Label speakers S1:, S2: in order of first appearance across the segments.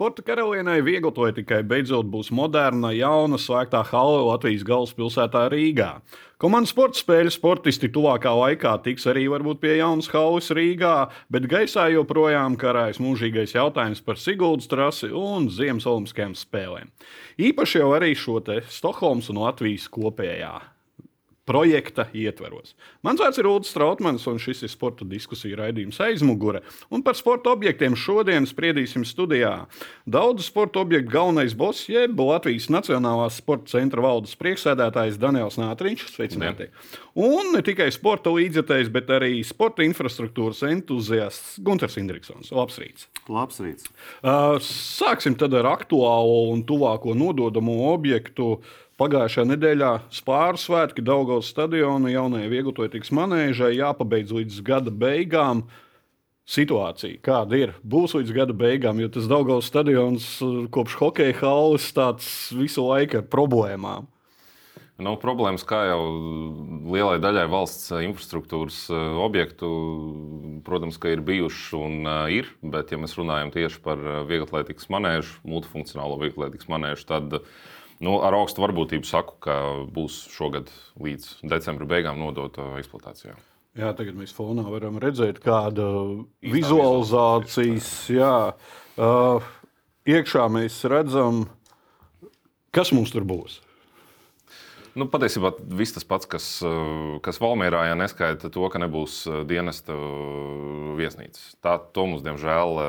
S1: Sporta karalienei vieglotoja tikai beidzot būs moderna, jauna, slēgtā hala Latvijas galvaspilsētā Rīgā. Komandas sporta spēļu sportisti tuvākā laikā tiks arī varbūt pie jaunas halas Rīgā, bet gaisā joprojām karājas mūžīgais jautājums par Siguldas trasi un Ziemas Olimpiskajām spēlēm. Īpaši jau arī šo te Stokholmas un Latvijas kopējā projekta ietveros. Mans vārds ir Ulrichs Strautmans, un šis ir sporta diskusiju raidījums aizmugure. Un par sporta objektiem šodien spriedīsim studijā. Daudzu sporta objektu galvenais boss, jeb Latvijas Nacionālās sporta centra valdes priekšsēdētājs Daniels Nātriņš. Sveicināti! Un ne tikai sporta līdzjutējs, bet arī sporta infrastruktūras entuziasts Gunārs Indriksons. Labs rīts!
S2: Labs rīts!
S1: Uh, sāksim tad ar aktuālo un tuvāko nododamo objektu. Pagājušajā nedēļā Spāru svētki Daugavas stadiona jaunajai vieglototības manēžai jāpabeidz līdz gada beigām. Situācija, kāda ir, būs līdz gada beigām, jo tas Daugavas stadions kopš hokeja halas tāds visu laiku ar problēmām.
S3: Nu, problēmas, kā jau lielai daļai valsts infrastruktūras objektu, protams, ir bijušas un ir. Bet, ja mēs runājam tieši par vieglatlētikas manēžu, multifunkcionālo vieglatlētikas manēžu, tad uh, Nu, ar augstu varbūtību saku, ka būs šogad līdz decembra beigām nodota eksploatācijā.
S1: Jā, tagad mēs fonā varam redzēt, kāda ir vizualizācijas. Jā, uh, iekšā mēs redzam, kas mums tur būs.
S3: Nu, patiesībā viss tas pats, kas, kas Valmjerā, ja neskaita to, ka nebūs dienesta viesnīcas. Tā, to mums, diemžēl,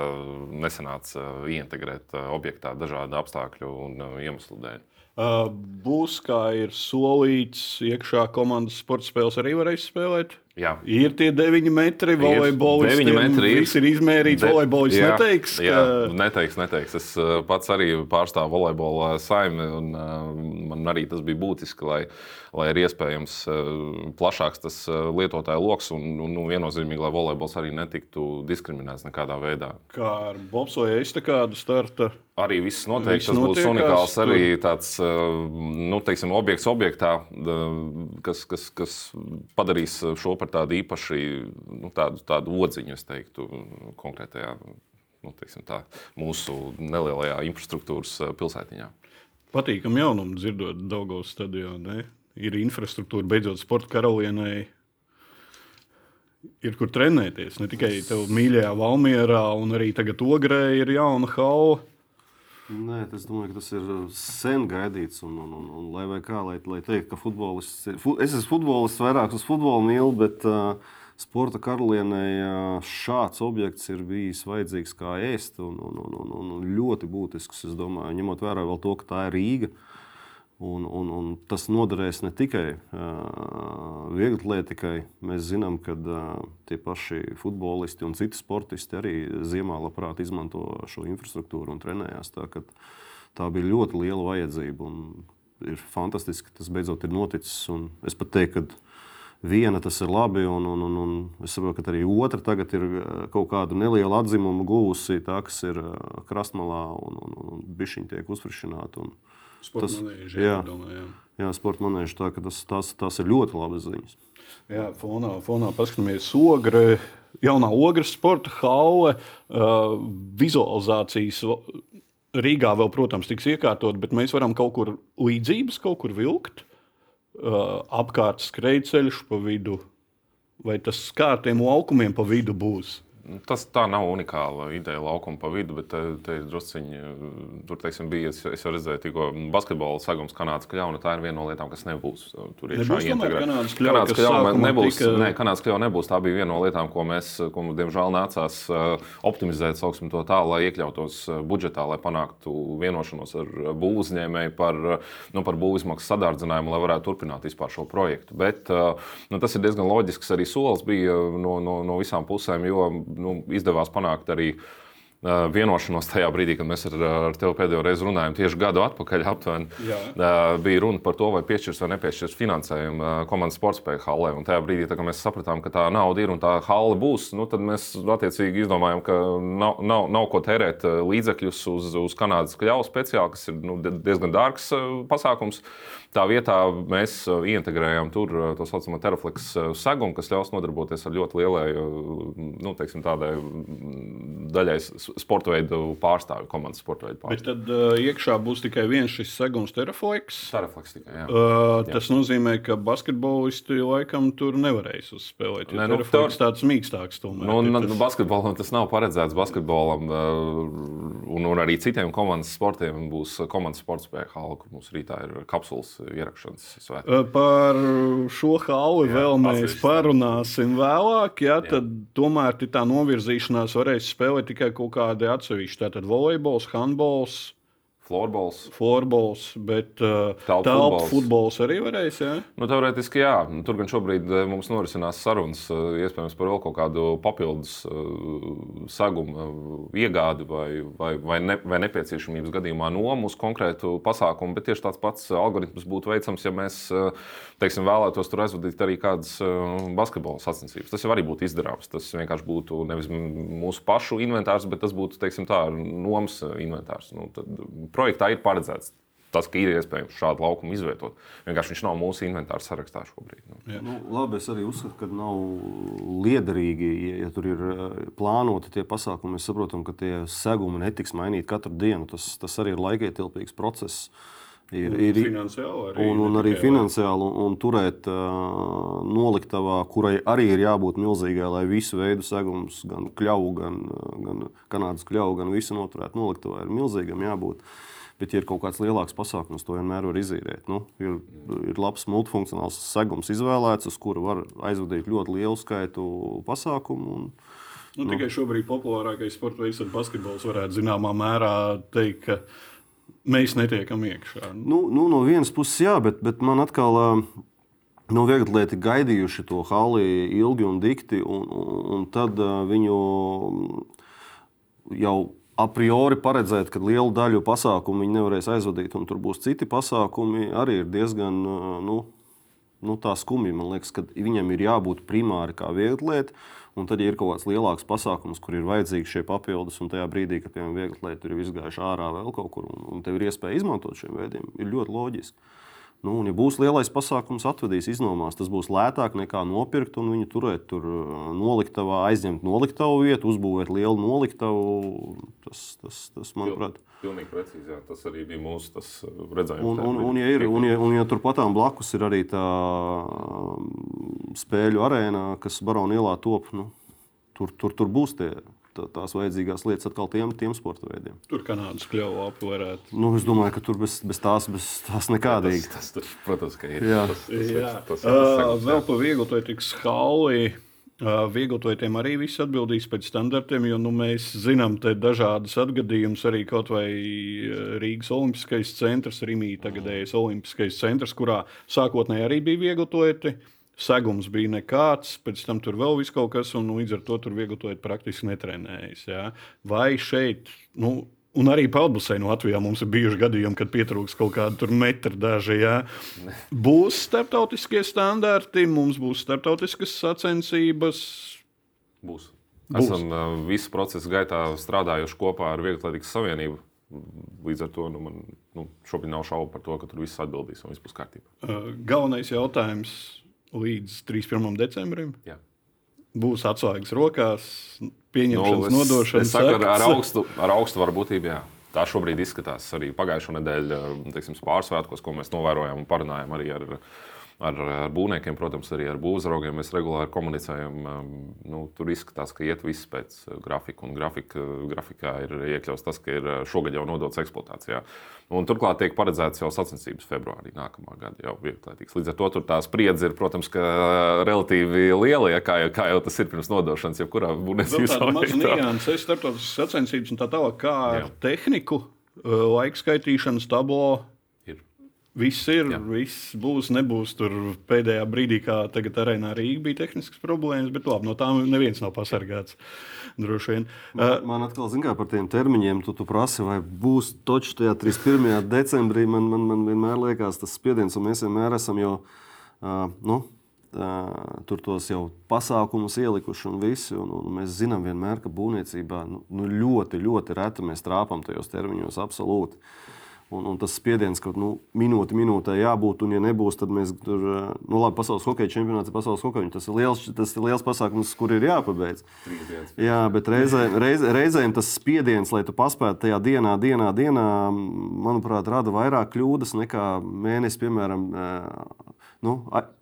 S3: nesanāca ieintegrēt objektā dažādu apstākļu un iemeslu dēļ.
S1: Būs, kā ir solīts, iekšā komandas sporta spēles arī varēs spēlēt.
S3: Jā.
S1: Ir tie 9 metri, volejbols.
S3: 9 metri
S1: ir. ir izmērīts. De... Volejbols jā, neteiks.
S3: Ka... Jā, neteiks, neteiks. Es pats arī pārstāvu volejbola saimi, un man arī tas bija būtiski, lai, lai ir iespējams plašāks tas lietotāju lokus, un nu, viennozīmīgi, lai volejbols arī netiktu diskriminēts nekādā veidā.
S1: Kā ar bobsoju iztakādu starta?
S3: Arī viss noteikti. Tas būs unikāls arī tāds nu, teiksim, objekts objektā, kas, kas, kas padarīs šo par tādu īpašu, nu, tādu, tādu odziņu, es teiktu, konkrētajā nu, teiksim, tā, mūsu nelielajā infrastruktūras eh, pilsētiņā.
S1: Patīkam jaunumu dzirdot Daugos stadionā. Ir infrastruktūra beidzot sporta karalienei. Ir kur trenēties. Ne tikai tev mīļajā Valmjerā, un arī tagad Ogrē ir jauna hala.
S2: Nē, es domāju, ka tas ir sen gaidīts. Un, un, un, un lai kā, lai, lai teikt, ka futbolists ir. Es esmu futbolists, vairāk uz futbolu mīlu, bet uh, sporta karalienei uh, šāds objekts ir bijis vajadzīgs kā ēst un, un, un, un, un ļoti būtisks. Es domāju, ņemot vērā vēl to, ka tā ir Rīga. Un, un, un tas noderēs ne tikai uh, vieglatlētikai. Mēs zinām, ka uh, tie paši futbolisti un citi sportisti arī ziemā labprāt izmanto šo infrastruktūru un trenējās. Tā, tā bija ļoti liela vajadzība. Ir fantastiski, ka tas beidzot ir noticis. Es pat teiktu, ka viena tas ir labi, un, un, un, un es saprotu, ka arī otra tagad ir kaut kādu nelielu atzimumu guvusi, tā kas ir krastmalā un, un, un bišķiņi tiek uzfrišināti.
S1: Sporta tas, manēži, jā, domā, jā.
S2: jā, sporta manēži. Tā, tas, tas, tas ir ļoti labas ziņas.
S1: Jā, fonā, fonā paskatāmies ogre, jaunā ogres sporta haule, uh, vizualizācijas. Rīgā vēl, protams, tiks iekārtot, bet mēs varam kaut kur līdzības, kaut kur vilkt. Uh, apkārt skrejceļš pa vidu, vai tas skārtiem laukumiem pa vidu būs.
S3: Tas tā nav unikāla ideja laukuma pa vidu, bet te, te drusciņi, tur teiksim, bija. Es, es redzēju, tikko basketbola sagums Kanādas kļauna. Tā ir viena no lietām, kas nebūs tur
S1: iekšā integrēta.
S3: Kanādas kļauna, Kanādas kļauna nebūs. Tika... Nē, Kanādas kļauna nebūs. Tā bija viena no lietām, ko mēs, ko mums diemžēl nācās optimizēt, sauksim to tā, lai iekļautos budžetā, lai panāktu vienošanos ar būvuzņēmēju par, nu, par būvizmaksu sadārdzinājumu, lai varētu turpināt vispār šo projektu. Bet nu, tas ir diezgan loģisks arī solis bija no, no, no visām pusēm, jo nu, izdevās panākt arī uh, vienošanos tajā brīdī, kad mēs ar, ar tevi pēdējo reizi runājām, tieši gadu atpakaļ. Aptuveni, uh, bija runa par to, vai piešķirs vai nepiešķirs finansējumu uh, komandas sportspēju hallē. Un tajā brīdī, tā, kad mēs sapratām, ka tā nauda ir un tā halle būs, nu, tad mēs attiecīgi izdomājām, ka nav, nav, nav ko tērēt līdzekļus uz, uz Kanādas kļavu speciāli, kas ir nu, diezgan dārgs pasākums. Tā vietā mēs uh, integrējam tur uh, tā saucamo terafleks uh, segumu, kas ļaus nodarboties ar ļoti lielai, nu, teiksim, tādai mm, daļai sporta veidu pārstāvju, komandas sporta veidu
S1: pārstāvju. Bet tad iekšā būs tikai viens šis segums, terafleks.
S3: Terafleks tikai. Jā.
S1: Uh, tas jā. nozīmē, ka basketbolisti laikam tur nevarēs uzspēlēt. Nē, nu, terafleks ir tāds mīkstāks. Tomēr,
S3: nu, tas... Nu, basketbolam tas nav paredzēts. Basketbolam un, un arī citiem komandas sportiem būs komandas sporta spēka hala, kur mums rītā ir kapsulas ierakšanas svētki.
S1: Par šo halu jā, vēl mēs parunāsim vēlāk. Jā, jā. Tad tomēr tā novirzīšanās varēs spēlēt tikai kaut kādi atsevišķi. Tātad volejbols, handbols.
S3: Florbols.
S1: Florbols, bet uh, telpu futbols arī varēs. Ja?
S3: Nu, teorētiski, jā. Nu, tur gan šobrīd uh, mums norisinās sarunas, uh, iespējams, par vēl kaut kādu papildus uh, sagumu iegādi vai, vai, vai, ne, vai nepieciešamības gadījumā nomu uz konkrētu pasākumu. Bet tieši tāds pats algoritms būtu veicams, ja mēs teiksim, vēlētos tur aizvadīt arī kādas basketbola sacensības. Tas jau arī būtu izdarāms. Tas vienkārši būtu nevis mūsu pašu inventārs, bet tas būtu teiksim, tā, nomas inventārs. Nu, tad, projektā ir paredzēts. Tas, ka ir iespējams šādu laukumu izvietot. Vienkārši viņš nav mūsu inventāra sarakstā šobrīd. Nu.
S2: Nu, labi, es arī uzskatu, ka nav liederīgi, ja, ja tur ir eh, plānoti tie pasākumi. Mēs saprotam, ka tie segumi netiks mainīti katru dienu. Tas, tas arī ir laikietilpīgs process.
S1: Ir, ir, finansiāli arī,
S2: un, un arī finansiāli, un, un turēt uh, noliktavā, kurai arī ir jābūt milzīgai, lai visu veidu segums, gan kļuvu, gan, gan kanādas kļuvu, gan visu noturētu noliktavā, ir milzīgam jābūt. Bet, ja ir kaut kāds lielāks pasākums, to vienmēr var izīrēt. Nu, ir, ir labs multifunkcionāls segums izvēlēts, uz kuru var aizvadīt ļoti lielu skaitu pasākumu. Un,
S1: nu, nu, tikai šobrīd populārākais sporta veids ir basketbols. Varētu zināmā mērā teikt, ka mēs netiekam iekšā.
S2: Nu, nu, no vienas puses, jā, bet, bet man atkal. Nu, Viegli gaidījuši to hali ilgi un dikti, un, un, un tad uh, viņu jau a priori paredzēt, ka lielu daļu pasākumu viņi nevarēs aizvadīt, un tur būs citi pasākumi, arī ir diezgan nu, nu, skumji. Man liekas, ka viņam ir jābūt primāri kā viegli. Un tad, ja ir kaut kāds lielāks pasākums, kur ir vajadzīgi šie papildus, un tajā brīdī, kad piemēram viegli lietu ir izgājuši ārā vēl kaut kur, un, un tev ir iespēja izmantot šiem veidiem, ir ļoti loģiski. Nu, un, ja būs lielais pasākums, atvedīs iznomās, tas būs lētāk nekā nopirkt un viņu turēt tur noliktavā, aizņemt noliktavu vietu, uzbūvēt lielu noliktavu. Tas, tas, tas manuprāt,
S3: Pilnīgi precīzi, jā. tas arī bija mūsu uh, redzējums.
S2: Un, un, un, ja ir, un, ja, un ja turpatām blakus ir arī tā spēļu arēna, kas Barona ielā top, nu, tur, tur, tur būs tie tās vajadzīgās lietas atkal tiem, tiem sporta veidiem.
S1: Tur Kanādas kļuva apvarēt.
S2: Nu, es domāju, ka tur bez, bez tās, bez tās nekādīgi.
S3: Tas, tas, tas, protams, ka ir.
S1: Jā. Tas, tas, jā. Tas, tas, tas, uh, vēl pa vieglu to tiks hauli. Uh, Vieglotājiem arī viss atbildīs pēc standartiem, jo nu, mēs zinām dažādas atgadījumus. Arī kaut vai Rīgas Olimpiskais centrs, Rīgā tagadējais Olimpiskais centrs, kurā sākotnēji arī bija vieglotājiem segums bija nekāds, pēc tam tur vēl viss kaut kas, un līdz ar to tur viegli praktiski netrenējas. Ja? Vai šeit, nu, un arī Pelnbusē no Latvijā mums ir bijuši gadījumi, kad pietrūks kaut kāda metra daži. Ja? Būs starptautiskie standarti, mums būs starptautiskas sacensības.
S3: Būs. Būs. Esam uh, visu procesu gaitā strādājuši kopā ar Vieglatlētikas Savienību. Līdz ar to nu, man nu, šobrīd nav šaubu par to, ka tur viss atbildīs un viss būs kārtībā.
S1: Uh, galvenais jautājums līdz 31. decembrim. Jā. Būs atslēgas rokās, pieņemšanas, nu, nodošanas.
S3: Es saku, ar, ar, augstu, ar augstu varbūtību. Jā. Tā šobrīd izskatās arī pagājušā nedēļa, pārsvētkos, ko mēs novērojām un parunājām arī ar ar, ar būvniekiem, protams, arī ar būvzraugiem mēs regulāri komunicējam. Um, nu, tur izskatās, ka iet viss pēc uh, grafika, un grafika, grafikā ir iekļauts tas, ka ir uh, šogad jau nodots eksploatācijā. Un turklāt tiek paredzēts jau sacensības februārī nākamā gada jau. Līdz ar to tā spriedze ir, protams, uh, relatīvi liela, ja, kā, jau, kā jau tas ir pirms nodošanas, jebkurā būvniecības
S1: valstī. Tas ir starptautiskas sacensības un tā tālāk, kā ar tehniku, laikskaitīšanas tablo Viss ir, Jā. viss būs, nebūs tur pēdējā brīdī, kā tagad arēnā Rīgā bija tehniskas problēmas, bet labi, no tām neviens nav pasargāts. Droši vien.
S2: Man, uh, man atkal, zināmā par tiem termiņiem, tu, tu prasi, vai būs točs tajā 31. decembrī. Man, man, man vienmēr liekas tas spiediens, un mēs vienmēr esam jau. Uh, nu, uh, tur tos jau pasākumus ielikuši un visi. Un, un mēs zinām, vienmēr, ka būvniecībā nu, nu, ļoti, ļoti reti mēs trāpām tajos termiņos absolūti. Un, un tas spiediens, ka nu, minūte minūtē jābūt, un, ja nebūs, tad mēs tur, nu, labi, pasaules hokeja čempionāts ir pasaules hokeja. Tas ir liels, tas ir liels pasākums, kur ir jāpabeidz. Jā, bet reizēm, reiz, reizēm tas spiediens, lai tu paspētu tajā dienā, dienā, dienā, manuprāt, rada vairāk kļūdas nekā mēnesis, piemēram. Nu,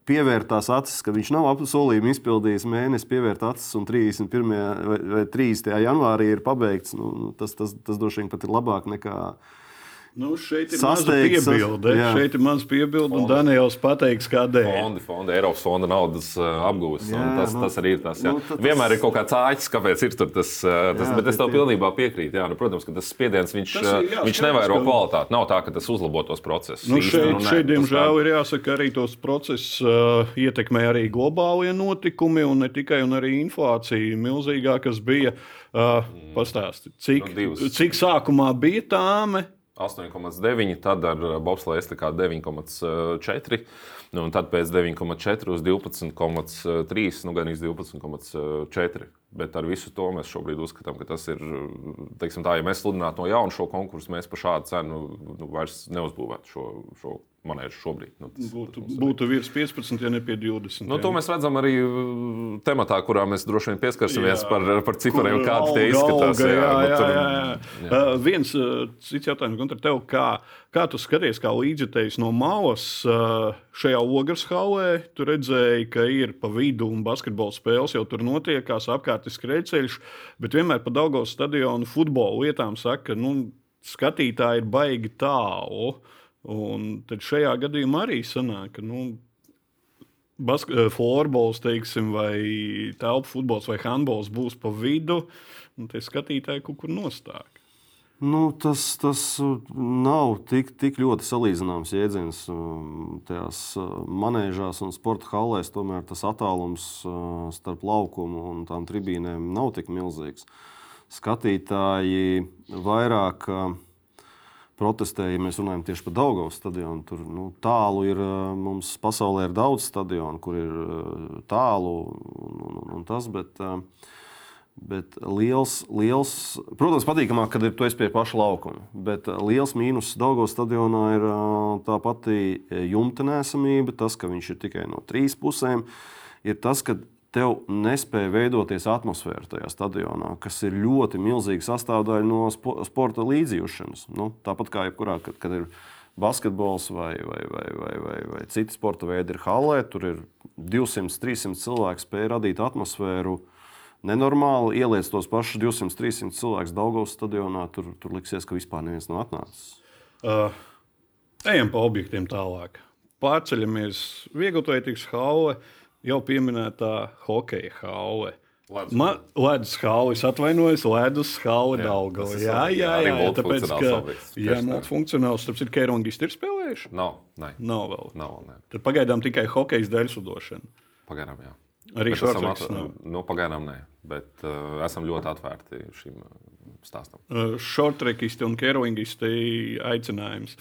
S2: pievērt tās acis, ka viņš nav apsolījumu izpildījis mēnesi, pievērt acis un 31. vai, vai 30. janvārī ir pabeigts. Nu, nu tas, tas, tas droši vien pat ir labāk nekā
S1: Nu, šeit ir Sasteigts, piebilde. Jā. Šeit ir mans piebilde, un Daniels pateiks, kādēļ.
S3: Fondi, fondi, Eiropas fonda naudas uh, apgūves. Tas, nu, tas arī ir tas. Nu, tas... Vienmēr ir kaut kāds āķis, kāpēc ir tur tas. Uh, tas jā, bet es tev pilnībā piekrītu. Jā, nu, protams, ka tas spiediens viņš, tas ir, jā, viņš nevairo ka... kvalitāti. Nav tā, ka tas uzlabo tos procesus.
S1: Nu, šeit, nu, šeit diemžēl, ir jāsaka, arī tos procesus uh, ietekmē arī globālie notikumi, un ne tikai un arī inflācija milzīgā, kas bija. Uh, Pastāsti, cik, nu, cik sākumā bija tāme,
S3: 8,9, tad ar eh, bobsleju estakā 9,4. Nu, un tad pēc 9,4 uz 12,3, nu, gan iz 12,4. Bet ar visu to mēs šobrīd uzskatām, ka tas ir. Teiksim, tā, ja mēs sludinātu no jauna šo konkursu, mēs par šādu cenu nu, vairs neuzbūvētu šo, šo manēžu šobrīd. Nu,
S1: tas, būtu, tas būtu virs 15, ja ne pie 20.
S3: Nu, to mēs redzam arī uh, tematā, kurā mēs droši vien pieskarsimies jā, par, par cipariem, kādi tie izskatās.
S1: Jā, jā, jā, jā, jā. jā. Uh, viens uh, cits jautājums, Gunter, tev, kā, kā tu skaties, kā līdzjutējs no malas uh, šajā ogres halē, tu redzēji, ka ir pa vidu un basketbola spēles jau tur notiekās, apkārt ir skrejceļš, bet vienmēr pa Daugavas stadionu futbola lietām saka, nu, skatītāji ir baigi tālu. Un tad šajā gadījumā arī sanāk, ka nu, eh, florbols, teiksim, vai telpu futbols vai handbols būs pa vidu, un tie skatītāji kaut kur nostāk.
S2: Nu, tas, tas nav tik, tik ļoti salīdzināms jēdziens. Tajās manēžās un sporta halēs tomēr tas attālums starp laukumu un tām tribīnēm nav tik milzīgs. Skatītāji vairāk protestēja, ja mēs runājam tieši par Daugavas stadionu. Tur nu, tālu ir mums pasaulē ir daudz stadionu, kur ir tālu un, un, un tas. Bet, Bet liels, liels, protams, patīkamāk, kad ir tu esi pie paša laukuma. Bet liels mīnus Daugavas stadionā ir tā pati jumta nesamība, tas, ka viņš ir tikai no trīs pusēm. Ir tas, ka tev nespēja veidoties atmosfēra tajā stadionā, kas ir ļoti milzīga sastāvdaļa no sporta līdzjūšanas. Nu, tāpat kā jebkurā, kad, kad ir basketbols vai, vai, vai, vai, vai, vai citi sporta veidi, ir halē, tur ir 200, 300 cilvēku spēja radīt atmosfēru. Nenormāli ieliec tos pašus 200, 300 cilvēkus Daugavas stadionā, tur, tur liksies, ka vispār neviens nav atnācis.
S1: Uh, ejam pa objektiem tālāk. Pārceļamies Vieglotlētīgas haule. Uh, jau pieminētā hokeja haule. Ledus haula, es atvainojos, ledus haula Daugava. Jā, jā, jā, jā tāpēc, ka, jā, multifunkcionāls, starp citu, Keirongisti ir spēlējuši?
S3: Nav, ne.
S1: Nav vēl.
S3: Nav, ne.
S1: Tad pagaidām tikai hokejas dēļ sudošana.
S3: Pagaidām, jā.
S1: Arī šortreks nav.
S3: Nu, pagaidām nē, bet uh, esam ļoti atvērti šim uh, stāstam.
S1: Uh, šortrekisti un keroingisti aicinājums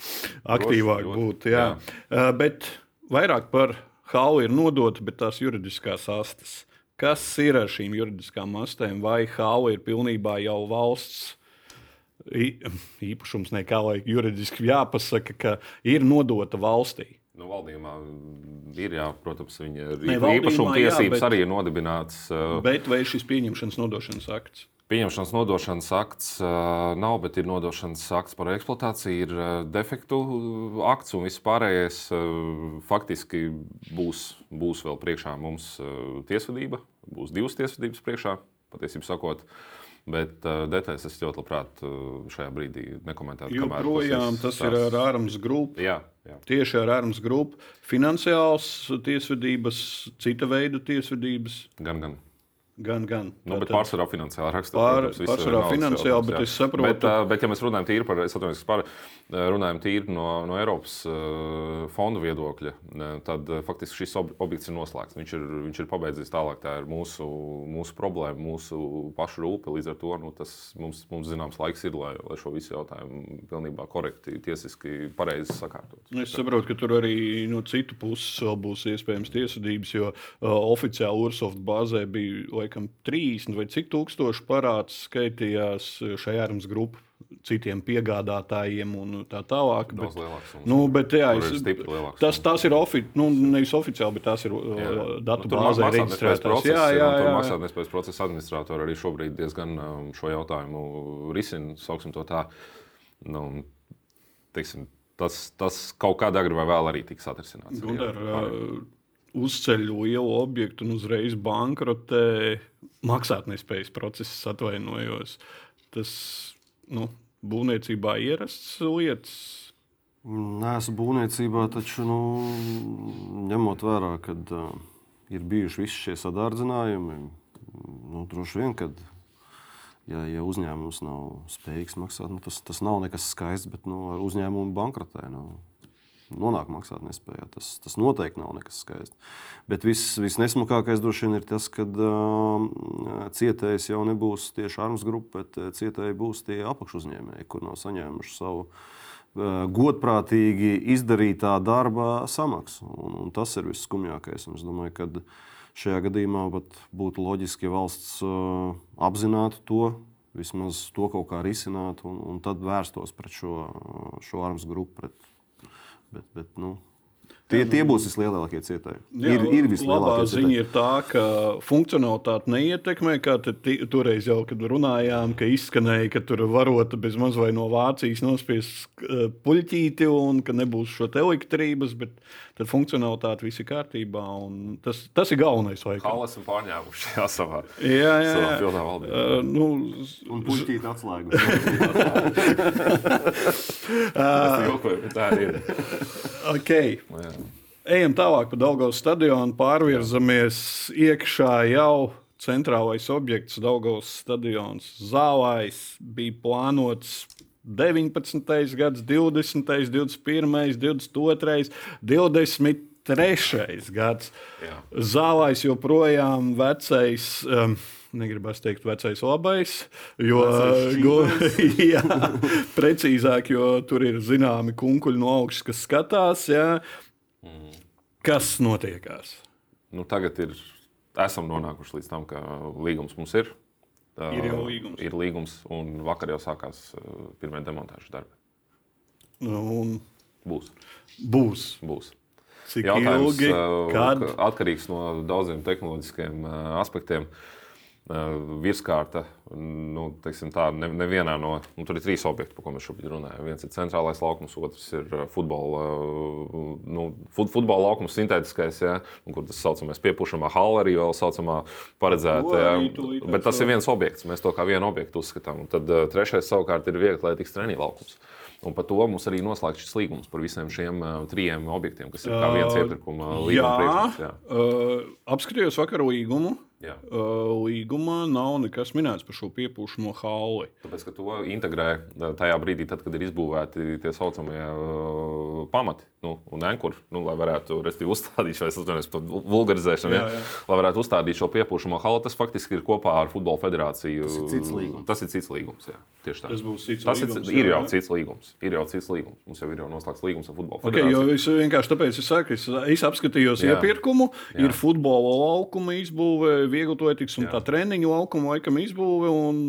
S1: aktīvāk Droši, būt, jā. jā. Uh, bet vairāk par Hau ir nodota, bet tās juridiskās astes. Kas ir ar šīm juridiskām astēm? Vai Hau ir pilnībā jau valsts īpašums, ne kā lai juridiski jāpasaka, ka ir nodota valstī?
S3: Nu, valdījumā ir, jā, protams, viņa īpašuma tiesības jā, bet, arī ir nodibinātas.
S1: Bet vai šis pieņemšanas nodošanas akts?
S3: Pieņemšanas nodošanas akts nav, bet ir nodošanas akts par eksploatāciju, ir defektu akts un viss pārējais. Faktiski būs, būs vēl priekšā mums tiesvedība, būs divas tiesvedības priekšā, patiesībā sakot. Bet uh, detaļas es ļoti labprāt uh, šajā brīdī nekomentētu.
S1: Joprojām tas, tas ir ar ārmas grupu.
S3: Jā, jā.
S1: Tieši ar ārmas grupu. Finansiāls tiesvedības, cita veida tiesvedības.
S3: Gan, gan.
S1: Gan, gan.
S3: Nu, bet pārsvarā finansiāli raksturā.
S1: Pār, pārsvarā finansiāli, bet jā. es saprotu.
S3: Bet, bet, ja mēs runājam tīri par, es atvainojos, par, runājam tīri no, no Eiropas fondu viedokļa, tad faktiski šis objekts ir noslēgts. Viņš ir, viņš ir pabeidzies tālāk. Tā ir mūsu, mūsu problēma, mūsu pašu rūpe. Līdz ar to nu, tas mums, mums zināms laiks ir, lai, lai šo visu jautājumu pilnībā korekti, tiesiski pareizi sakārtot.
S1: Es saprotu, ka tur arī no citu puses vēl būs iespējams tiesvedības, jo uh, oficiāli Ursoft bāzē bija laikam 30 vai cik tūkstoši parāds skaitījās šajā ārmas grupā. citiem piegādātājiem un tā tālāk.
S3: Daudz bet, lielāks.
S1: Nu, bet, jā, es, tas, tas ir ofi, nu, nevis oficiāli, bet tas ir jā. datu bāzē reģistrēts.
S3: Jā, jā, jā. Maksātnespējas procesa administratori arī šobrīd diezgan um, šo jautājumu risina, sauksim to tā. Nu, teiksim, tas, tas kaut kādā agrā vai vēl arī tiks atrisināts.
S1: Gundar, uh, uzceļ lielu objektu un uzreiz bankrotē maksātnespējas process, atvainojos. Tas nu, būvniecībā ierasts lietas.
S2: Nē, esmu būvniecībā, taču nu, ņemot vērā, ka uh, ir bijuši visi šie sadārdzinājumi, nu, droši vien, kad ja, ja uzņēmums nav spējīgs maksāt, nu, tas, tas nav nekas skaists, bet nu, uzņēmumu bankrotē. Nu, nonāk maksātnespējā. Tas, tas noteikti nav nekas skaists. Bet viss, visnesmukākais droši vien ir tas, ka uh, cietējs jau nebūs tieši armas grupa, bet cietēji būs tie apakšuzņēmēji, kur nav saņēmuši savu uh, godprātīgi izdarītā darba samaksu. Un, un tas ir visskumjākais. Un es domāju, ka šajā gadījumā būtu loģiski, ja valsts uh, apzinātu to. Vismaz to kaut kā risināt, un, un tad vērstos pret šo, šo armas grupu, pret Bet, bet, nu, Tie, tie būs vislielākie cietēji. Jā, ir, ir
S1: vislielākie ziņa ir tā, ka funkcionalitāte neietekmē. Kā toreiz jau, kad runājām, ka izskanēja, ka tur varota bez maz vai no Vācijas nospiest uh, puļķīti un ka nebūs šo elektrības, bet tad funkcionalitāte viss ir kārtībā. Tas, tas ir galvenais.
S3: Kā esam pārņēmuši jā, savā,
S1: jā, jā,
S3: savā pilnā valdībā.
S1: Uh, nu,
S2: un puļķīti atslēgu.
S3: uh, tā ir.
S1: Okay. Ejam tālāk pa Daugavas stadionu, pārvirzamies iekšā jau centrālais objekts, Daugavas stadions. Zālājs bija plānots 19. gads, 20., 21., 22., 23. gads. Jā. Zālājs joprojām vecais. Um, negribas teikt, vecais labais, jo jā, precīzāk, jo tur ir zināmi kunkuļi no augšas, kas skatās. Jā. Kas notiekās?
S3: Nu, tagad ir, esam nonākuši līdz tam, ka līgums mums ir.
S1: Ir jau līgums.
S3: Ir līgums, un vakar jau sākās pirmie demontāžas darbi.
S1: Nu, un...
S3: Būs.
S1: Būs.
S3: Būs.
S1: Cik Jautājums, ilgi? Kad?
S3: Atkarīgs no daudziem tehnoloģiskiem aspektiem. Uh, virskārta. Nu, tā, ne, nevienā no nu, tur ir trīs objekti, par ko mēs šobrīd runājam. Viens ir centrālais laukums, otrs ir futbola, nu, fut, futbola laukums, sintētiskais, ja, kur tas saucamais piepūšamā hala arī vēl saucamā paredzēta. Ja, bet tas ir viens objekts, mēs to kā vienu objektu uzskatām. Un tad trešais savukārt ir viegli atletikas treniņu laukums. Un par to mums arī noslēgts šis līgums par visiem šiem uh, trijiem objektiem, kas ir kā viens iepirkuma līgums.
S1: Jā, jā. Uh, apskatījos vakar līgumu. Jā. Uh, līgumā nav nekas minēts par šo piepūšamo halli.
S3: Tāpēc, ka to integrē tajā brīdī, tad, kad ir izbūvēti tie saucamie uh, pamati nu, un ankuri, nu, lai varētu uzstādīt šo vulgarizēšanu, jā, jā. Ja, lai varētu uzstādīt šo piepūšamo halli. Tas faktiski ir kopā ar Futbola federāciju.
S2: Tas ir cits līgums.
S3: Tas ir cits līgums jā, tieši tā.
S1: Tas būs cits
S3: tas
S1: līgums.
S3: Ir, ir jau cits līgums. Ir jau cits līgums. Mums jau ir jau noslēgts līgums ar Futbola
S1: okay, federāciju. Es vienkārši tāpēc es saku, es, es apskatījos jā. iepirkumu, jā. ir futbola laukuma izbūve vieglototības un jā. tā treniņu laukuma laikam izbūve. Un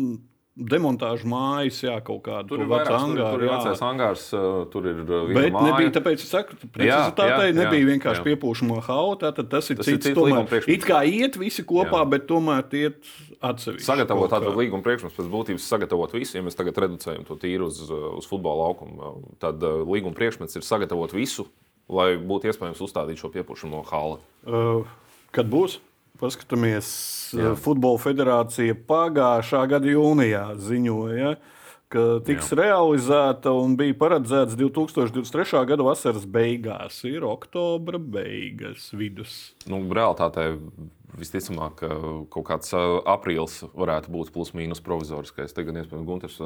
S1: demontāžu mājas, jā, kaut kāda
S3: tur ir vecā angāra. Tur ir vecais angārs, tur ir
S1: Bet māja. nebija, tāpēc es saku, precizitātei nebija vienkārši piepūšamo hau, tātad tas ir tas cits. Ir cits tomēr, it kā iet visi kopā, jā. bet tomēr iet atsevišķi.
S3: Sagatavot tādu līguma priekšmets pēc būtības sagatavot visu, ja mēs tagad reducējam to tīru uz, uz futbola laukumu, tad līguma priekšmets ir sagatavot visu, lai būtu iespējams uzstādīt šo piepūšamo halu.
S1: Uh, kad būs? Paskatāmies, Jā. Futbola federācija pagājušā gada jūnijā ziņoja, ka tiks Jā. realizēta un bija paredzēts 2023. gada vasaras beigās. Ir oktobra beigas vidus.
S3: Nu, Realtātē Visticamāk, ka kaut kāds aprīlis varētu būt plus-mínus provizoriskais. Te gan iespējams Gunārs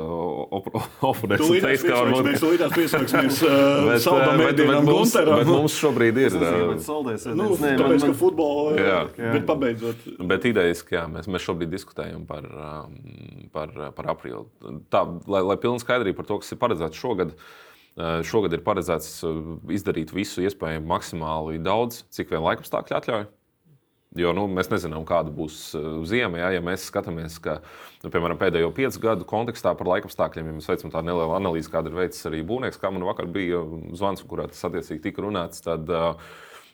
S3: oponents
S1: teiks, ka varbūt mēs līdzās pieslēgsimies saldam mēdīnam Gunāram.
S3: Bet mums šobrīd ir.
S2: Saldēs,
S1: nu, nē, tāpēc, man, ka futbolu, jā, jā. bet pabeidzot.
S3: Bet idejiski, jā, mēs, mēs šobrīd diskutējam par, par, par aprīli. Tā, lai, lai pilna skaidrība par to, kas ir paredzēts šogad. Šogad ir paredzēts izdarīt visu iespējamo maksimāli daudz, cik vien laikapstākļi atļauj Jo nu, mēs nezinām, kāda būs zima. Ja, ja mēs skatāmies, ka nu, piemēram, pēdējo piecu gadu kontekstā par laikapstākļiem, ja mēs veicam tādu nelielu analīzi, kāda ir veicis arī būvnieks, kā man vakar bija zvans, kurā tas attiecīgi tika runāts. Tad, uh,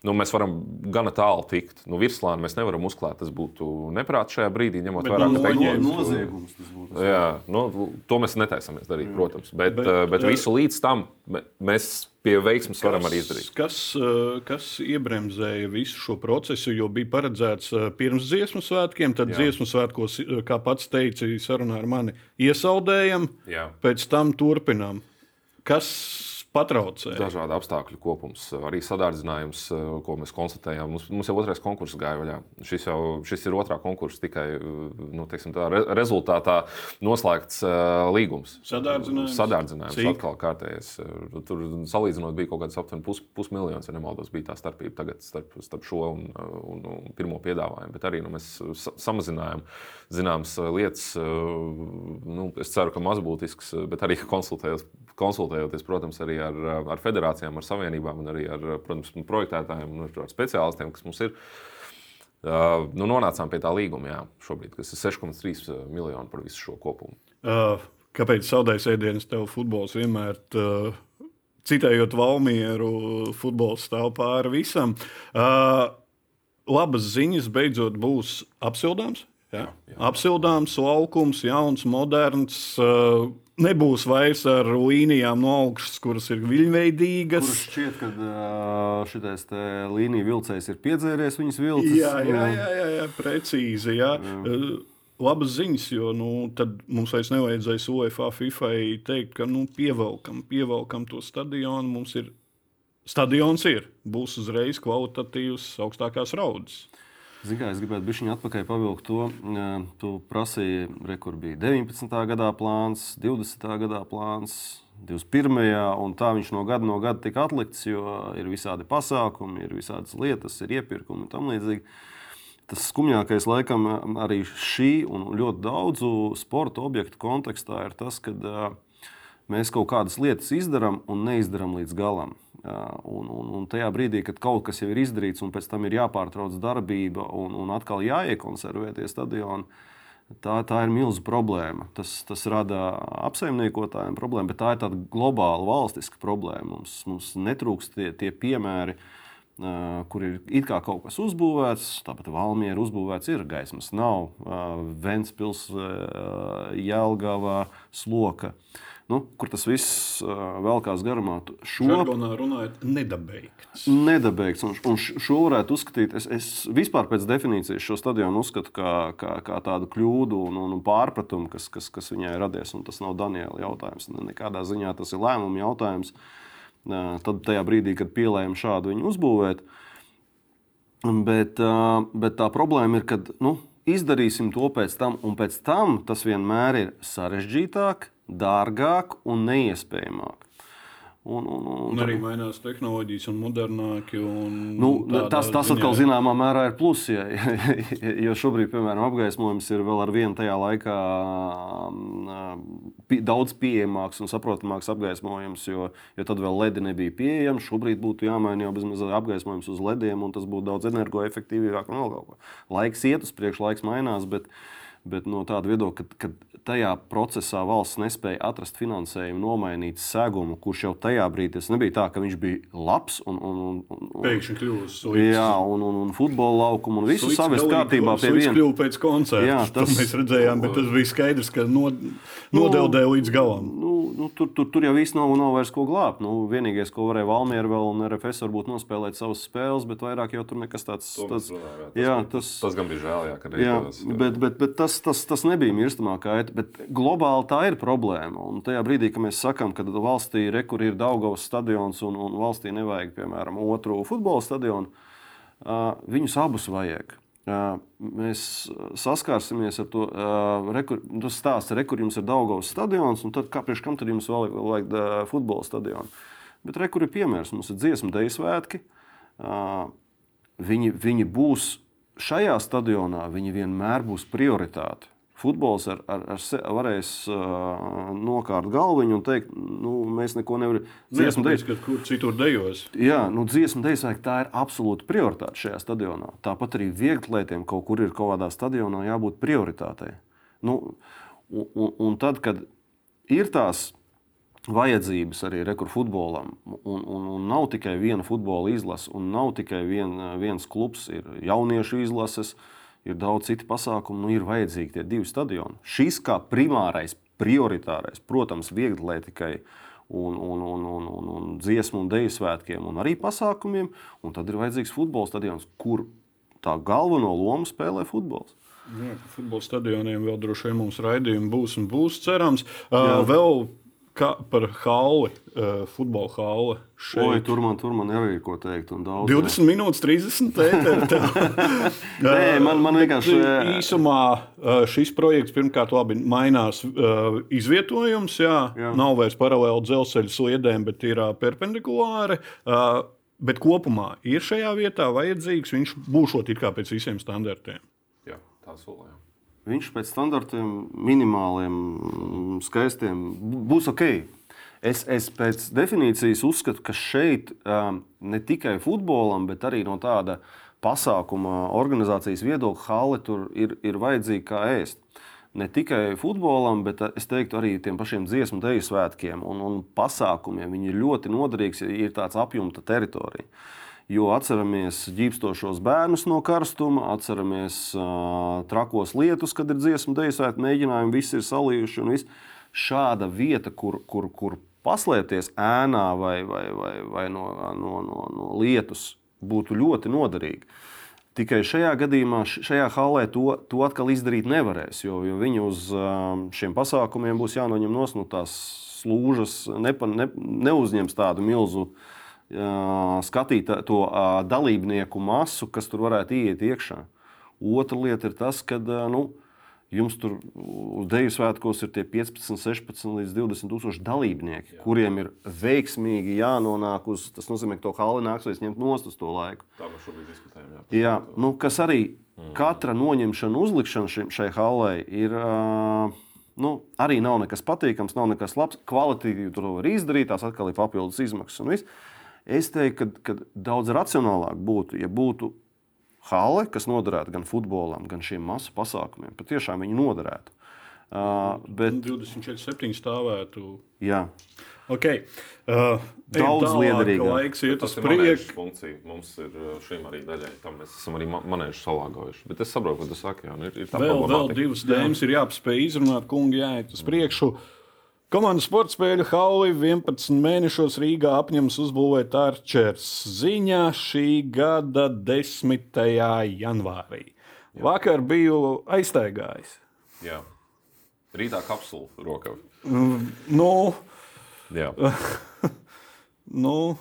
S3: nu, mēs varam gana tālu tikt. Nu, Virslānu mēs nevaram uzklāt. Tas būtu neprāts šajā brīdī, ņemot vērā,
S2: ka tas ir noziegums. Tas.
S3: Jā, nu, to mēs netaisamies darīt, protams. Bet, bet, uh, bet visu līdz tam mēs pie veiksmes varam arī izdarīt.
S1: Kas, uh, kas iebremzēja visu šo procesu, jo bija paredzēts pirms dziesmu svētkiem, tad Jā. dziesmu svētkos, kā pats teica, sarunā ar mani iesaldējam, Jā. pēc tam turpinām. Kas patraucēja.
S3: Dažādu apstākļu kopums, arī sadārdzinājums, eh, ko mēs konstatējām. Mums, mums jau otrais konkurss gāja vaļā. Šis, jau, šis ir otrā konkursa tikai eh, nu, teiksim, tā, re, rezultātā noslēgts uh, līgums.
S1: Sadārdzinājums.
S3: Sadārdzinājums Cik? atkal kārtējais. Tur salīdzinot bija kaut kāds aptuveni pus, pusmiljons, ja nemaldos, bija tā starpība tagad starp, starp šo un, un, un pirmo piedāvājumu. Bet arī nu, mēs samazinājām zināmas lietas. Nu, es ceru, ka mazbūtisks, bet arī konsultējoties, protams, arī ar, ar federācijām, ar savienībām un arī ar protams, projektētājiem un ar speciālistiem, kas mums ir. Uh, nu, nonācām pie tā līguma, jā, šobrīd, kas ir 6,3 miljoni par visu šo kopumu.
S1: Uh, kāpēc zaudējis ēdienas tev futbols vienmēr? Uh, citējot Valmieru, futbols stāv pāri visam. Uh, labas ziņas beidzot būs apsildāms. Ja? Jā, jā. Apsildāms, laukums, jauns, moderns. Uh, nebūs vairs ar līnijām no augšas, kuras ir viļņveidīgas.
S2: Kurš šķiet, ka šis līnija vilcējs ir piedzēries viņas vilcis.
S1: Jā, jā, jā, jā, jā precīzi. Jā. Jā. Labas ziņas, jo nu, tad mums vairs nevajadzēs UEFA, FIFA teikt, ka nu, pievelkam, pievelkam to stadionu. Mums ir stadions, ir, būs uzreiz kvalitatīvs, augstākās raudas.
S2: Ziniet, es gribētu viņa atpakaļ pavilkt to. Tu prasīji, re, kur bija 19. gadā plāns, 20. gadā plāns, 21. un tā viņš no gada no gada tika atlikts, jo ir visādi pasākumi, ir visādas lietas, ir iepirkumi un tam līdzīgi. Tas skumjākais laikam arī šī un ļoti daudzu sporta objektu kontekstā ir tas, ka mēs kaut kādas lietas izdarām un neizdarām līdz galam. Un, un, un tajā brīdī, kad kaut kas jau ir izdarīts, un pēc tam ir jāpārtrauc darbība un, un atkal jāiekonservē tie stadioni, tā, tā ir milzīga problēma. Tas, tas rada apsaimniekotājiem problēmu, bet tā ir tāda globāla valstiska problēma. Mums, mums netrūkst tie, tie piemēri. Uh, kur ir it kā kaut kas uzbūvēts, tāpat Valmiera uzbūvēts, ir gaismas, nav uh, Ventspils, uh, Jelgava, Sloka. Uh, nu, kur tas viss velkās garumā.
S1: Šo Žargonā runājot, nedabeigts.
S2: Nedabeigts. Un, un šo varētu uzskatīt, es, es vispār pēc definīcijas šo stadionu uzskatu kā, kā, kā tādu kļūdu un, un pārpratumu, kas, kas, kas viņai radies. Un tas nav Daniela jautājums. Nekādā ziņā tas ir lēmuma jautājums. Tad tajā brīdī, kad pielējam šādu viņu uzbūvēt. Bet, bet tā problēma ir, ka nu, izdarīsim to pēc tam, un pēc tam tas vienmēr ir sarežģītāk, dārgāk un neiespējamāk.
S1: Un, un, un, un arī mainās tehnoloģijas, un modernāki. Un
S2: nu, tas tas atkal zināmā mērā ir pluss. Ja, jo šobrīd, piemēram, apgaismojums ir vēl ar vienu tajā laikā pi, daudz pieejamāks un saprotamāks apgaismojums, jo, jo tad vēl ledi nebija pieejami. Šobrīd būtu jāmaina jau bezmaz apgaismojums uz lediem, un tas būtu daudz energoefektīvāk un vēl kaut ko. Laiks iet uz priekšu, laiks mainās. Bet, bet no tāda viedokļa, ka, ka tajā procesā valsts nespēja atrast finansējumu, nomainīt segumu, kurš jau tajā brīdī tas nebija tā, ka viņš bija labs un, un, un, un
S1: pēkšņi kļuvis slikts.
S2: Jā, un, un, un futbola laukumu un visu savest kārtībā
S1: pie viena. Tas kļuva pēc koncerta. Jā, tas mēs redzējām, bet tas bija skaidrs, ka no, nodeldēja nu, līdz galam.
S2: Nu, nu, tur, tur, tur jau viss nav, nav vairs ko glābt. Nu, vienīgais, ko varēja Valmiera vēl un RFS varbūt nospēlēt savas spēles, bet vairāk jau tur nekas tāds.
S3: jā, tas, jā, tas, tas gan bija žēl, jā, ka
S2: jā, bet, bet, bet tas, tas, tas nebija mirstamā kaita bet globāli tā ir problēma. Un tajā brīdī, kad mēs sakām, ka valstī re, ir Daugavas stadions un, un valstī nevajag, piemēram, otru futbola stadionu, uh, viņus abus vajag. Uh, mēs saskārsimies ar to uh, stāstu, re, kur jums ir Daugavas stadions, un tad kāpēc kam tad jums vajag, vajag uh, futbola stadionu? Bet re, kur ir piemērs, mums ir dziesmu deju svētki. Uh, viņi, viņi būs šajā stadionā, viņi vienmēr būs prioritāte futbols ar, ar, ar se, varēs uh, nokārt galviņu un teikt, nu, mēs neko nevaram.
S1: Dziesmu dēļ, ka kur citur dejos.
S2: Jā, nu, dziesmu dēļ, tā ir absolūta prioritāte šajā stadionā. Tāpat arī vieglietiem kaut kur ir kaut kādā stadionā jābūt prioritātei. Nu, un, un, un tad, kad ir tās vajadzības arī rekurfutbolam. Un, un, un nav tikai viena futbola izlase, un nav tikai vien, viens klubs, ir jauniešu izlases, ir daudz citu pasākumu, nu ir vajadzīgi tie divi stadioni. Šis kā primārais, prioritārais, protams, vieglatlētikai un, un, un, un, un, un dziesmu un dēļu svētkiem, un arī pasākumiem, un tad ir vajadzīgs futbola stadions, kur tā galveno lomu spēlē futbols.
S1: Jā, futbola stadioniem vēl droši vien mums raidījumi būs un būs cerams. Jā. Vēl Kā par hauli, uh, futbola hauli.
S2: Oi, tur man, tur man arī ir ko teikt.
S1: 20 minūtes, 30 tēteri.
S2: Nē, man, man vienkārši.
S1: Īsumā uh, šis projekts pirmkārt labi mainās uh, izvietojums. Jā, jā. Nav vairs paralēli dzelzceļa sliedēm, bet ir uh, perpendikulāri. Uh, bet kopumā ir šajā vietā vajadzīgs. Viņš būšot it kā pēc visiem standartiem.
S3: Jā, tā solījums
S2: viņš pēc standartiem, minimāliem, skaistiem būs ok. Es, es pēc definīcijas uzskatu, ka šeit um, ne tikai futbolam, bet arī no tāda pasākuma organizācijas viedokļa hale tur ir, ir vajadzīga kā ēst. Ne tikai futbolam, bet es teiktu arī tiem pašiem dziesmu deju svētkiem un, un pasākumiem. Viņi ir ļoti noderīgi, ja ir tāds apjomta teritorija. Uh, Jo atceramies ģipstošos bērnus no karstuma, atceramies uh, trakos lietus, kad ir dziesmu dēļ, mēģinājumi, visi ir salījuši. Vis. Šāda vieta, kur, kur, kur paslēpties ēnā vai, vai, vai, vai no, no, no, no lietus, būtu ļoti noderīga. Tikai šajā gadījumā, šajā halē to, to atkal izdarīt nevarēs, jo, jo viņi uz šiem pasākumiem būs jānoņem no nu, tās slūžas, nepa, ne, neuzņems tādu milzu uh, skatīt to dalībnieku masu, kas tur varētu iet iekšā. Otra lieta ir tas, ka nu, jums tur Deju svētkos ir tie 15, 16 līdz 20 tūkstoši dalībnieki, Jā. kuriem ir veiksmīgi jānonāk uz, tas nozīmē, ka to hali nāksies ņemt nost uz to laiku.
S3: Tā mēs šobrīd diskutējam. Jā,
S2: jā nu, kas arī mm. katra noņemšana, uzlikšana šim, šai halai ir. Uh, nu, arī nav nekas patīkams, nav nekas labs. Kvalitīvi to var izdarīt, tās atkal ir papildus izmaksas un viss. Es teiktu, ka, ka daudz racionālāk būtu, ja būtu hale, kas noderētu gan futbolam, gan šiem masu pasākumiem. Patiešām viņi noderētu.
S1: Uh, bet 24, stāvētu.
S2: Jā.
S1: Okay. Uh,
S2: Daudz liederīgāk.
S1: Laiks iet uz priekšu.
S3: Mums ir šīm arī daļai, tam mēs esam arī manējuši salāgojuši. Bet es saprotu, ko tu saki. Jā, ir, ir
S1: vēl, vēl divas dēmas ir jāpaspēj izrunāt, kungi jāiet uz priekšu. Mm. Komandas sporta spēļu hauli 11 mēnešos Rīgā apņems uzbūvēt Arčers. Ziņā šī gada 10. janvārī. Jā. Vakar biju aiztaigājis.
S3: Jā. Rītā kapsula rokā.
S1: Mm, nu,
S3: Jā.
S1: nu,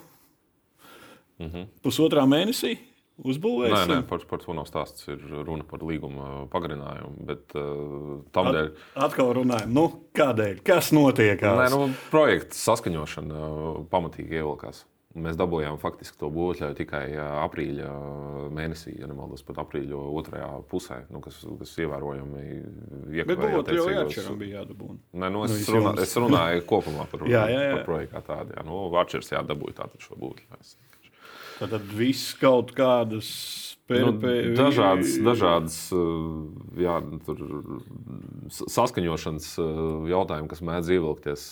S1: -hmm. pusotrā mēnesī uzbūvēsim.
S3: Nē, nē par, par to nav stāsts. Ir runa par līguma pagarinājumu. Bet, uh, tam dēļ.
S1: At, atkal runājam, nu, kādēļ? Kas notiek?
S3: Nē, nu, projekta saskaņošana uh, pamatīgi ievilkās. Mēs dabūjām faktiski to būvotļauju tikai uh, aprīļa uh, mēnesī, ja nemaldos, pat aprīļa otrajā pusē, nu, kas, kas ievērojami
S1: iekavēja. Bet būvotļauju jāatšķiram bija jādabūna.
S3: Nē, nu, es, nu, runā, es runāju kopumā par, jā, jā, jā. par projektu kā tādu. Jā, nu, Vārčers jādabūja tātad šo būvotļauju.
S1: Tad viss kaut kādas
S3: nu, dažādas, dažādas jā, saskaņošanas jautājumi, kas mēdz ievilkties.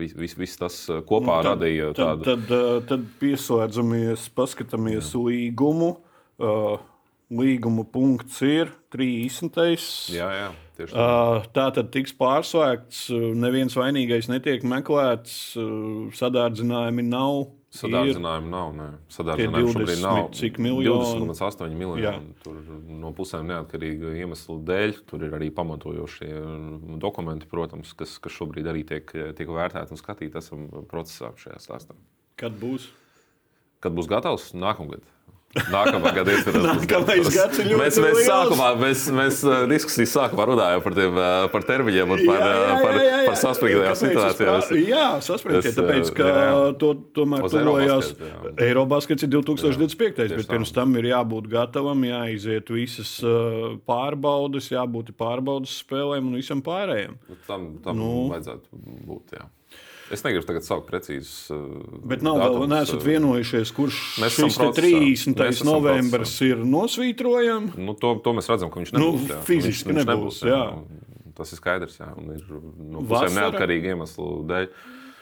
S3: Viss vis, vis tas kopā nu, tad, radīja
S1: tādu. Tad, tad, tad pieslēdzamies, paskatāmies jā. līgumu. Līguma punkts ir 30.
S3: Jā, jā. Uh,
S1: tā tad tiks pārslēgts, neviens vainīgais netiek meklēts, sadārdzinājumi nav
S3: Sadārdzinājumi nav. Nē. Sadārdzinājumi šobrīd nav.
S1: Cik miljoni?
S3: 20,8 miljoni. Tur no pusēm neatkarīga iemesla dēļ. Tur ir arī pamatojošie dokumenti, protams, kas, kas šobrīd arī tiek, tiek vērtēti un skatīti. Esam procesā šajā stāstā.
S1: Kad būs?
S3: Kad būs gatavs? Nākamgad. Nākamā gada ietvaros.
S1: Nākamais gads ir
S3: mēs, mēs, sākumā, mēs, mēs uh, diskusijas sākumā runājām par, tiem, uh, par termiņiem un par,
S1: Jā, jā,
S3: uh, par,
S1: jā, jā, jā.
S3: par saspringtajām situācijām.
S1: Jā, saspringtie, tāpēc, ka
S3: jā, jā.
S1: to tomēr tuvojās
S3: jā.
S1: Eirobaskets ir 2025.
S3: tieši
S1: bet pirms tam ir jābūt gatavam, jāiziet visas pārbaudes, jābūt pārbaudas spēlēm un visam pārējiem.
S3: Nu, Tam, tam
S1: nu.
S3: vajadzētu būt. Jā. Es negribu tagad saukt precīzus. Uh,
S1: Bet nav vēl
S3: datumus,
S1: neesat
S3: uh,
S1: vienojušies, kurš šis te
S3: procesā.
S1: 30.
S3: Mēs esam
S1: novembris ir nosvītrojams.
S3: Nu, to, to mēs redzam, ka viņš
S1: Nu,
S3: nebūs. jā.
S1: fiziski
S3: viņš, viņš
S1: nebūs, jā.
S3: Nu, Tas ir skaidrs. Jā, un ir no
S1: Vasara?
S3: pusēm neatkarīgi iemeslu dēļ.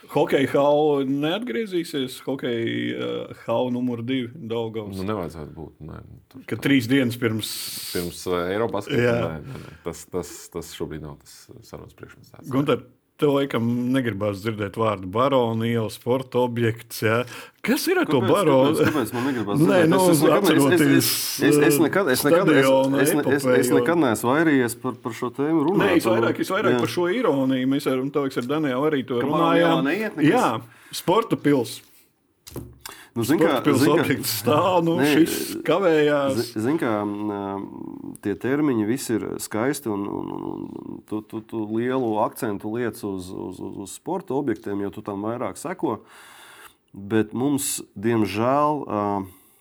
S1: Hokeja hausa neatgriezīsies. Hokeja uh, hausa numur divi Daugavs.
S3: Nu, nevajadzētu būt. Nē, tur,
S1: Ka trīs dienas pirms.
S3: pirms Eiropas
S1: Jā.
S3: Savienības tas, tas, tas šobrīd nav tas sarunas priekšmets.
S1: Gunter, tev laikam negribās dzirdēt vārdu barona iela, sporta objekts. Ja? Kas ir ar to
S2: Kāpēc,
S1: baronu?
S2: kāpēc, kāpēc man negribas
S1: Nē, nu,
S2: Es- es nekad- es- es- es- es nekad- es nekad- es- es- es- es- Es nekad neesmu vairījies par, par šo tēmu runāt.
S1: Nē, es vairāk, es vairāk
S2: Jā.
S1: par šo ironiju. Mēs ar, ar Danielu arī to runājām.
S2: Neiet?
S1: Jā, sporta pils.
S2: Nu, zin kā- zin kā-
S1: objekts stāv, nu
S2: Nē,
S1: šis kavējās.
S2: Zini, kā m, tie termiņi visi ir skaisti, un, un, un- tu, tu, tu lielu akcentu liec uz, uz, uz, uz sporta objektiem, jo tu tam vairāk seko. Bet mums, diemžēl,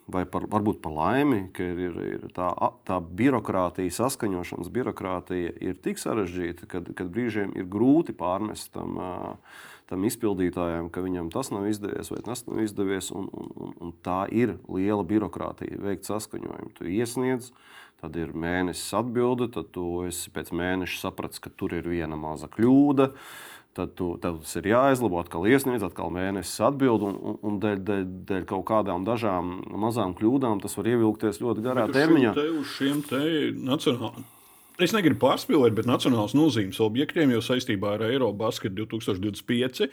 S2: vai par, varbūt par laimi, ka ir, ir, ir tā, tā birokrātija, saskaņošanas birokrātija ir tik sarežģīta, ka kad brīžiem ir grūti pārmest tam, tam izpildītājam, ka viņam tas nav izdevies vai tas nav izdevies. Un, un, un, tā ir liela birokrātija veikt saskaņojumu. Tu iesniedz, tad ir mēnesis atbilde, tad tu esi pēc mēneša sapratis, ka tur ir viena maza kļūda. Tad, tu, tad tas ir jāizlabo, atkal iesniedz, atkal mēnesis atbild, un, un, un dēļ, dēļ, dēļ kaut kādām dažām mazām kļūdām tas var ievilkties ļoti garā
S1: Uz šiem
S2: termiņā.
S1: te- Uz šiem te nacionālajiem. Es negribu pārspīlēt, bet nacionālās nozīmes objektiem, jo saistībā ar Eirobasket 2025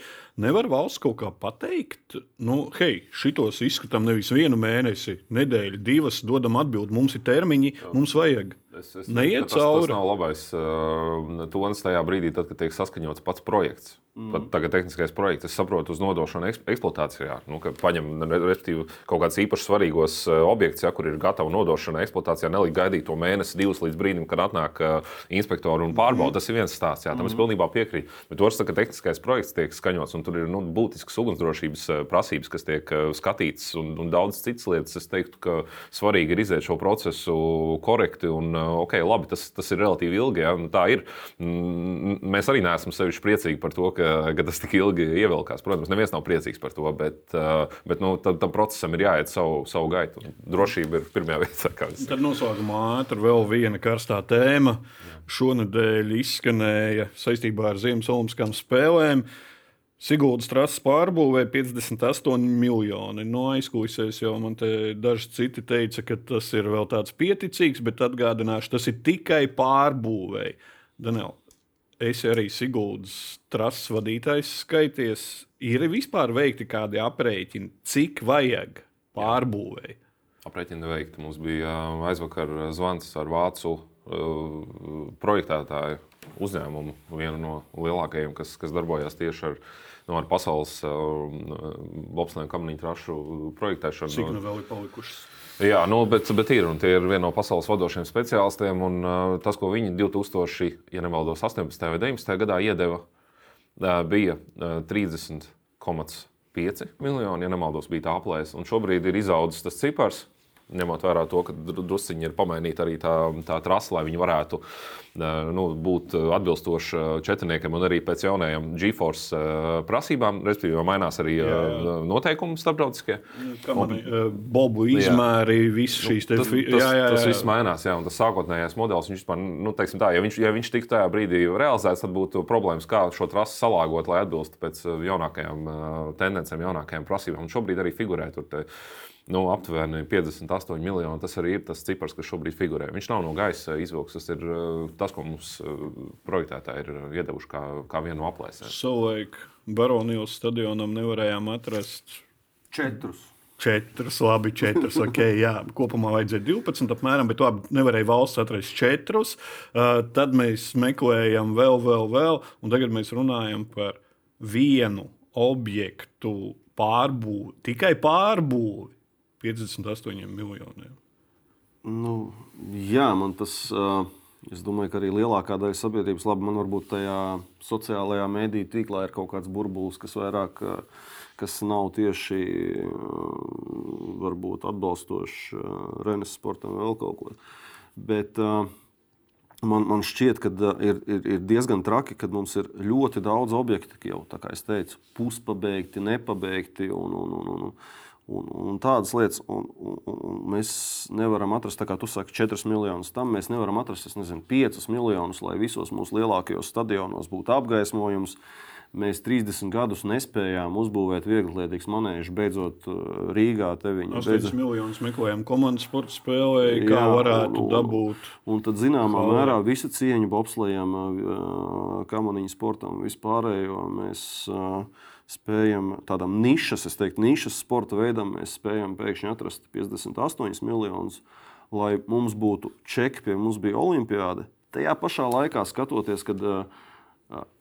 S1: nevar valsts kaut kā pateikt, nu, hei, šitos izskatām nevis vienu mēnesi, nedēļu, divas, dodam atbildi, mums ir termiņi, mums vajag.
S3: Es, es
S1: Neiet
S3: tas,
S1: cauri.
S3: tas nav labais uh, tonis tajā brīdī, tad, kad tiek saskaņots pats projekts. Mm. Pat tagad tehniskais projekts, es saprotu, uz nodošanu eks, eksploatācijā. Nu, ka paņem kaut kāds īpaši svarīgos objekts, ja, kur ir gatava nodošana eksploatācijā, nelikt gaidīt to mēnesi, divus līdz brīdim, kad atnāk uh, inspektori un pārbauda. Mm. Tas ir viens stāsts, jā, tam mm. es pilnībā piekrītu. Bet otrs, ka tehniskais projekts tiek skaņots un tur ir nu, būtisks ugunsdrošības prasības, kas tiek skatītas un, un daudz citas lietas. Es teiktu, ka svarīgi ir iziet šo procesu korekti un uh, ok, labi, tas, tas ir relatīvi ilgi. Ja? nu, Tā ir. Mēs arī neesam sevišķi priecīgi par to, ka, ka tas tik ilgi ievilkās. Protams, neviens nav priecīgs par to, bet, uh, bet nu, tam, tam procesam ir jāiet savu, savu gaitu. Drošība ir pirmajā vietā.
S1: Tad noslēgumā ātri vēl viena karstā tēma. Šonadēļ izskanēja saistībā ar Ziemassvētku spēlēm. Siguldas trases pārbūvē 58 miljoni. No aizkulisēs jau man te daži citi teica, ka tas ir vēl tāds pieticīgs, bet atgādināšu, tas ir tikai pārbūvēji. Daniel, esi arī Siguldas trases vadītājs skaities. Ir vispār veikti kādi aprēķini, cik vajag pārbūvēji?
S3: Aprēķini veikti. Mums bija aizvakar zvans ar vācu uh, projektētāju uzņēmumu, vienu no lielākajiem, kas, kas darbojas tieši ar, no, ar pasaules uh, lopsnēm kamniņu trašu projektēšanu.
S1: Cik nu vēl ir palikušas?
S3: Jā, nu, bet, bet ir, un tie ir viena no pasaules vadošajiem speciālistiem. Un, uh, tas, ko viņi 2000, ja nemaldos, 18. vai 19. gadā iedeva, uh, bija uh, 30,5 miljoni, ja nemaldos, bija tā aplēse. Un šobrīd ir izaudzis tas cipars. Ņemot vērā to, ka dru- drusciņi ir pamainīta arī tā, tā trasa, lai viņi varētu nu, būt atbilstoši četrniekam un arī pēc jaunajām GeForce prasībām. Respektīvi, mainās arī uh, noteikumi starptautiskie.
S1: Ir bobu izmēri, visas šīs te
S3: Tas, tas,
S1: jā, jā,
S3: tas
S1: jā.
S3: viss mainās, jā, un tas sākotnējais modelis, viņš vispār, nu, teiksim tā, ja viņš, ja viņš tiktu tajā brīdī realizēts, tad būtu problēmas, kā šo trasi salāgot, lai atbilstu pēc jaunākajām tendencēm, jaunākajām prasībām. Un šobrīd arī figurē tur te, nu, aptuveni 58 miljoni. Tas arī ir tas cipars, kas šobrīd figurē. Viņš nav no gaisa izvilks, tas ir uh, tas, ko mums uh, projektētāji ir uh, iedevuši kā, kā vienu no aplēsēm.
S1: Savulaik Baronijas stadionam nevarējām atrast
S2: Četrus.
S1: četrus, labi, četrus. Okay, jā, kopumā vajadzēja 12, apmēram, bet labi, nevarēja valsts atrast četrus. Uh, tad mēs meklējam vēl, vēl, vēl, un tagad mēs runājam par vienu objektu pārbūvi, tikai pārbūvi. 58 miljoniem.
S2: Nu, jā, man tas. Uh... Es domāju, ka arī lielākā daļa sabiedrības, labi, man varbūt tajā sociālajā mēdīņu tīklā ir kaut kāds burbulis, kas vairāk, kas nav tieši varbūt atbalstošs Renes sportam vai vēl kaut ko. Bet man, man šķiet, ka ir, ir, ir diezgan traki, ka mums ir ļoti daudz objektu, jau tā kā es teicu, puspabeigti, nepabeigti. Un, un, un, un, Un, un tādas lietas, un, un, un mēs nevaram atrast, kā tu saki, 4 miljonus tam. Mēs nevaram atrast, nezinu, 5 miljonus, lai visos mūsu lielākajos stadionos būtu apgaismojums. Mēs 30 gadus nespējām uzbūvēt vieglietīgas manēžas, beidzot uh, Rīgā.
S1: 8 beidzot... miljonus meklējām komandas sporta spēlē, kā Jā, varētu un, dabūt.
S2: Un, un tad, zināmā Hau. mērā, visa cieņa bobslējam, uh, kamaniņu sportam, vispārējo mēs. Uh, spējam tādam nišas, es teiktu, nišas sporta veidam, mēs spējam pēkšņi atrast 58 miljonus, lai mums būtu čeki, pie mums bija olimpiāde. Tajā pašā laikā skatoties, kad uh,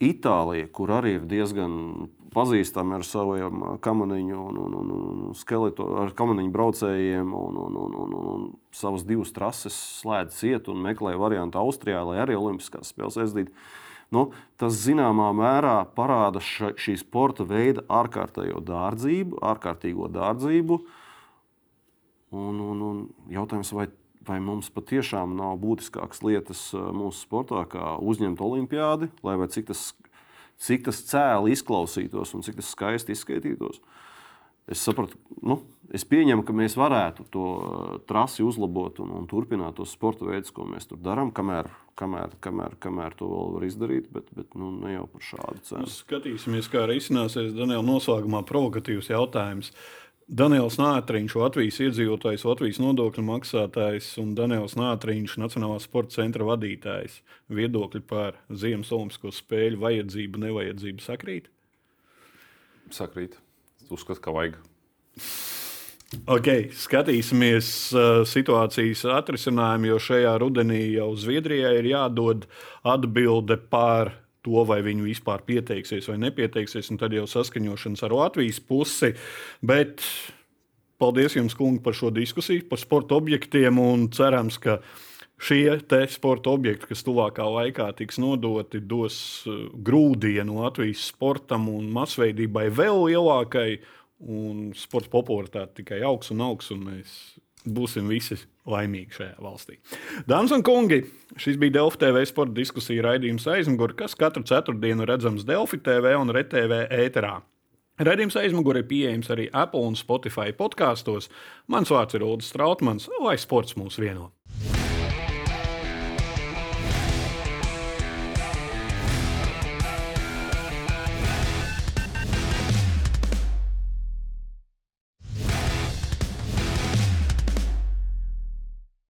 S2: Itālija, kur arī ir diezgan pazīstama ar saviem kamaniņu un, un, un, un skeletu, ar kamaniņu braucējiem un, un, un, un, un savas divas trases slēdz ciet un meklē variantu Austrijā, lai arī Olimpiskās spēles aizdītu. Nu, tas zināmā mērā parāda ša, šī sporta veida ārkārtējo dārdzību, ārkārtīgo dārdzību. Un, un, un jautājums, vai, vai mums patiešām nav būtiskākas lietas uh, mūsu sportā, kā uzņemt olimpiādi, lai cik tas, cik tas cēli izklausītos un cik tas skaisti izskaitītos. Es sapratu, nu, es pieņemu, ka mēs varētu to uh, trasi uzlabot un, un turpināt tos sporta veidus, ko mēs tur darām, kamēr kamēr, kamēr, kamēr to vēl var izdarīt, bet, bet nu, ne jau par šādu cenu.
S1: Mēs skatīsimies, kā arī izcināsies Daniela noslēgumā provokatīvs jautājums. Daniels Nātriņš, Latvijas iedzīvotājs, Latvijas nodokļu maksātājs un Daniels Nātriņš, Nacionālā sporta centra vadītājs. Viedokļi par Ziemas Olimpisko spēļu vajadzību, nevajadzību sakrīt?
S3: Sakrīt. Uzskatu, ka vajag.
S1: Okay, skatīsimies uh, situācijas atrisinājumu, jo šajā rudenī jau Zviedrijai ir jādod atbilde par to, vai viņi vispār pieteiksies vai nepieteiksies, un tad jau saskaņošanas ar Latvijas pusi. Bet paldies jums, kungi, par šo diskusiju, par sporta objektiem, un cerams, ka šie sporta objekti, kas tuvākā laikā tiks nodoti, dos uh, grūdienu Latvijas sportam un masveidībai vēl lielākai un sporta popularitāte tikai augs un augs, un mēs būsim visi laimīgi šajā valstī. Dāmas un kungi, šis bija Delfi TV sporta diskusija raidījums aizmugurē, kas katru ceturtdienu redzams Delfi TV un RTV ēterā. Radījums aizmugurē ir pieejams arī Apple un Spotify podkāstos. Mans vārds ir Ulrichs Strautmans, lai sports mūs vieno.